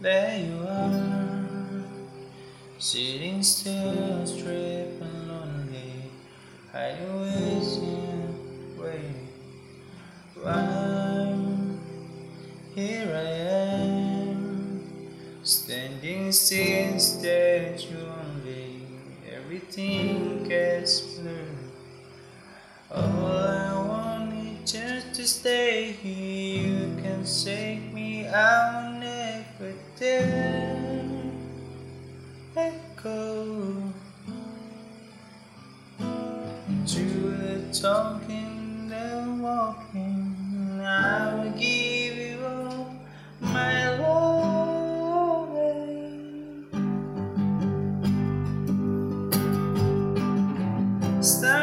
There you are, sitting still, straight and lonely, hiding, waiting, waiting. While here I am, standing still, statue only, everything gets blurred. All I want is just to stay here. You can shake me out, dare let go. To the talking, the walking, I will give you all my love. Start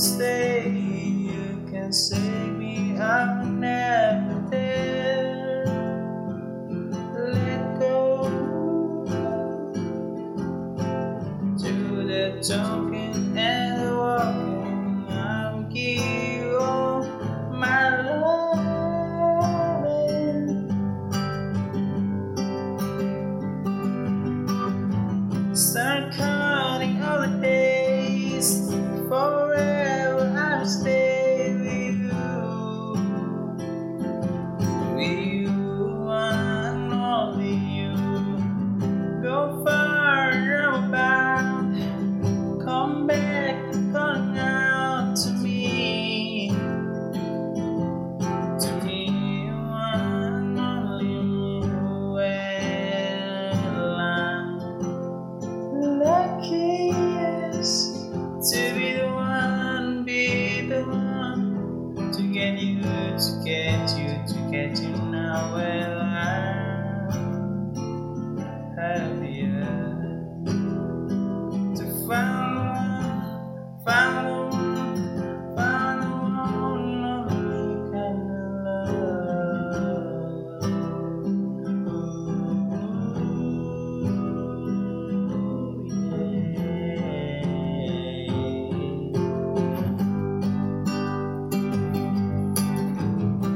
stay. You can save me. I'm never there. Let go to the talking the one to get you, to get you, to get you now. Well,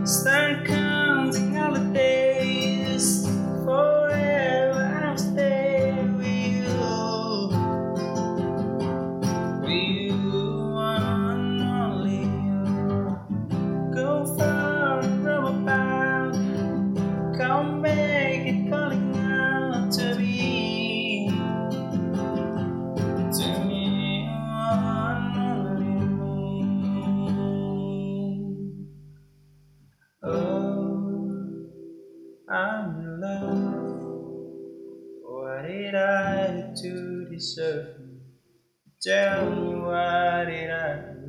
Start counting all the days. Forever I'll stay with you. With you and only you. Go far Do you? Tell me what did I